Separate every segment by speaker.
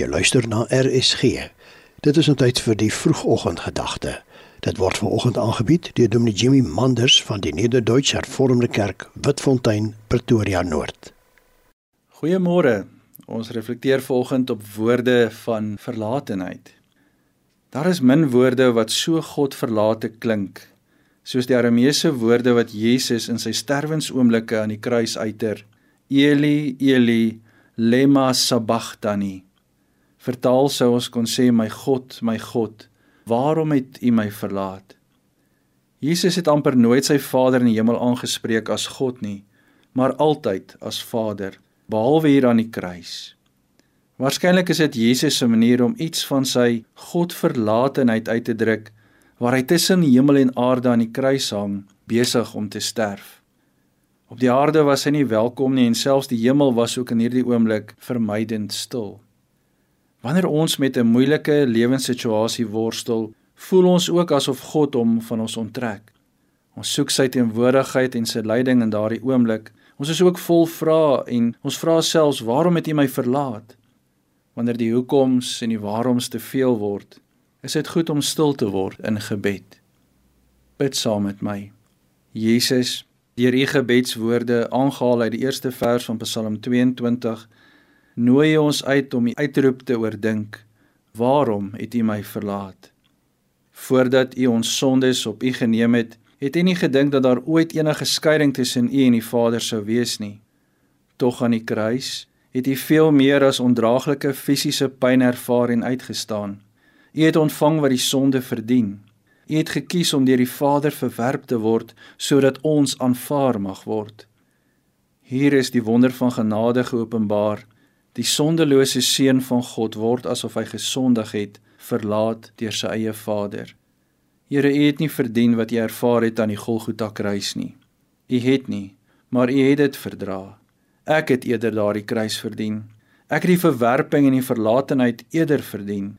Speaker 1: Jy luister na RSG. Dit is 'n tyd vir die vroegoggendgedagte. Dit word vanoggend aangebied deur Dominee Jimmy Manders van die Nederduits Hervormde Kerk, Witfontein, Pretoria Noord.
Speaker 2: Goeiemôre. Ons reflekteer vanoggend op woorde van verlatenheid. Daar is min woorde wat so God verlate klink, soos die Arameese woorde wat Jesus in sy sterwensoomblikke aan die kruis uiter: Eli, Eli, lema sabachthani Vertaal sou ons kon sê my God, my God, waarom het U my verlaat? Jesus het amper nooit sy Vader in die hemel aangespreek as God nie, maar altyd as Vader, behalwe hier aan die kruis. Waarskynlik is dit Jesus se manier om iets van sy Godverlatenheid uit te druk waar hy tussen hemel en aarde aan die kruis hang, besig om te sterf. Op die aarde was hy nie welkom nie en selfs die hemel was ook in hierdie oomblik vermydend stil. Wanneer ons met 'n moeilike lewenssituasie worstel, voel ons ook asof God hom van ons onttrek. Ons soek sy teenwoordigheid en sy leiding in daardie oomblik. Ons is ook vol vrae en ons vra selfs waarom het U my verlaat? Wanneer die hoekoms en die waaroms te veel word, is dit goed om stil te word in gebed. Bid saam met my. Jesus, deur U gebedswoorde aangehaal uit die eerste vers van Psalm 22 nooi ons uit om die uitroep te oordink. Waarom het U my verlaat? Voordat U ons sondes op U geneem het, het U nie gedink dat daar ooit enige skeiding tussen U en die Vader sou wees nie. Tog aan die kruis het U veel meer as ondraaglike fisiese pyn ervaar en uitgestaan. U het ontvang wat die sonde verdien. U het gekies om deur die Vader verwerp te word sodat ons aanvaar mag word. Hier is die wonder van genade geopenbaar Die sondelose seun van God word asof hy gesondig het, verlaat deur sy eie Vader. Here, U het nie verdien wat U ervaar het aan die Golgotha kruis nie. U het nie, maar U het dit verdra. Ek het eerder daardie kruis verdien. Ek het die verwerping en die verlatenheid eerder verdien.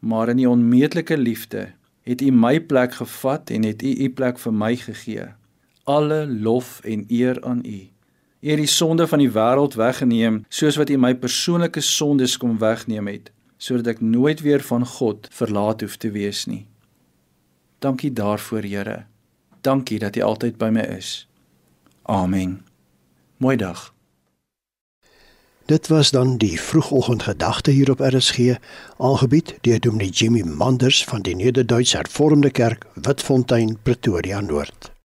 Speaker 2: Maar in U onmeetlike liefde het U my plek gevat en het U U plek vir my gegee. Alle lof en eer aan U. U het die sonde van die wêreld weggeneem, soos wat U my persoonlike sondes kom wegneem het, sodat ek nooit weer van God verlaat hoef te wees nie. Dankie daarvoor, Here. Dankie dat U altyd by my is. Amen. Mooi dag.
Speaker 1: Dit was dan die vroegoggendgedagte hier op RSG, aangebied deur Dominee Jimmy Manders van die Nederduits Hervormde Kerk, Witfontein, Pretoria Noord.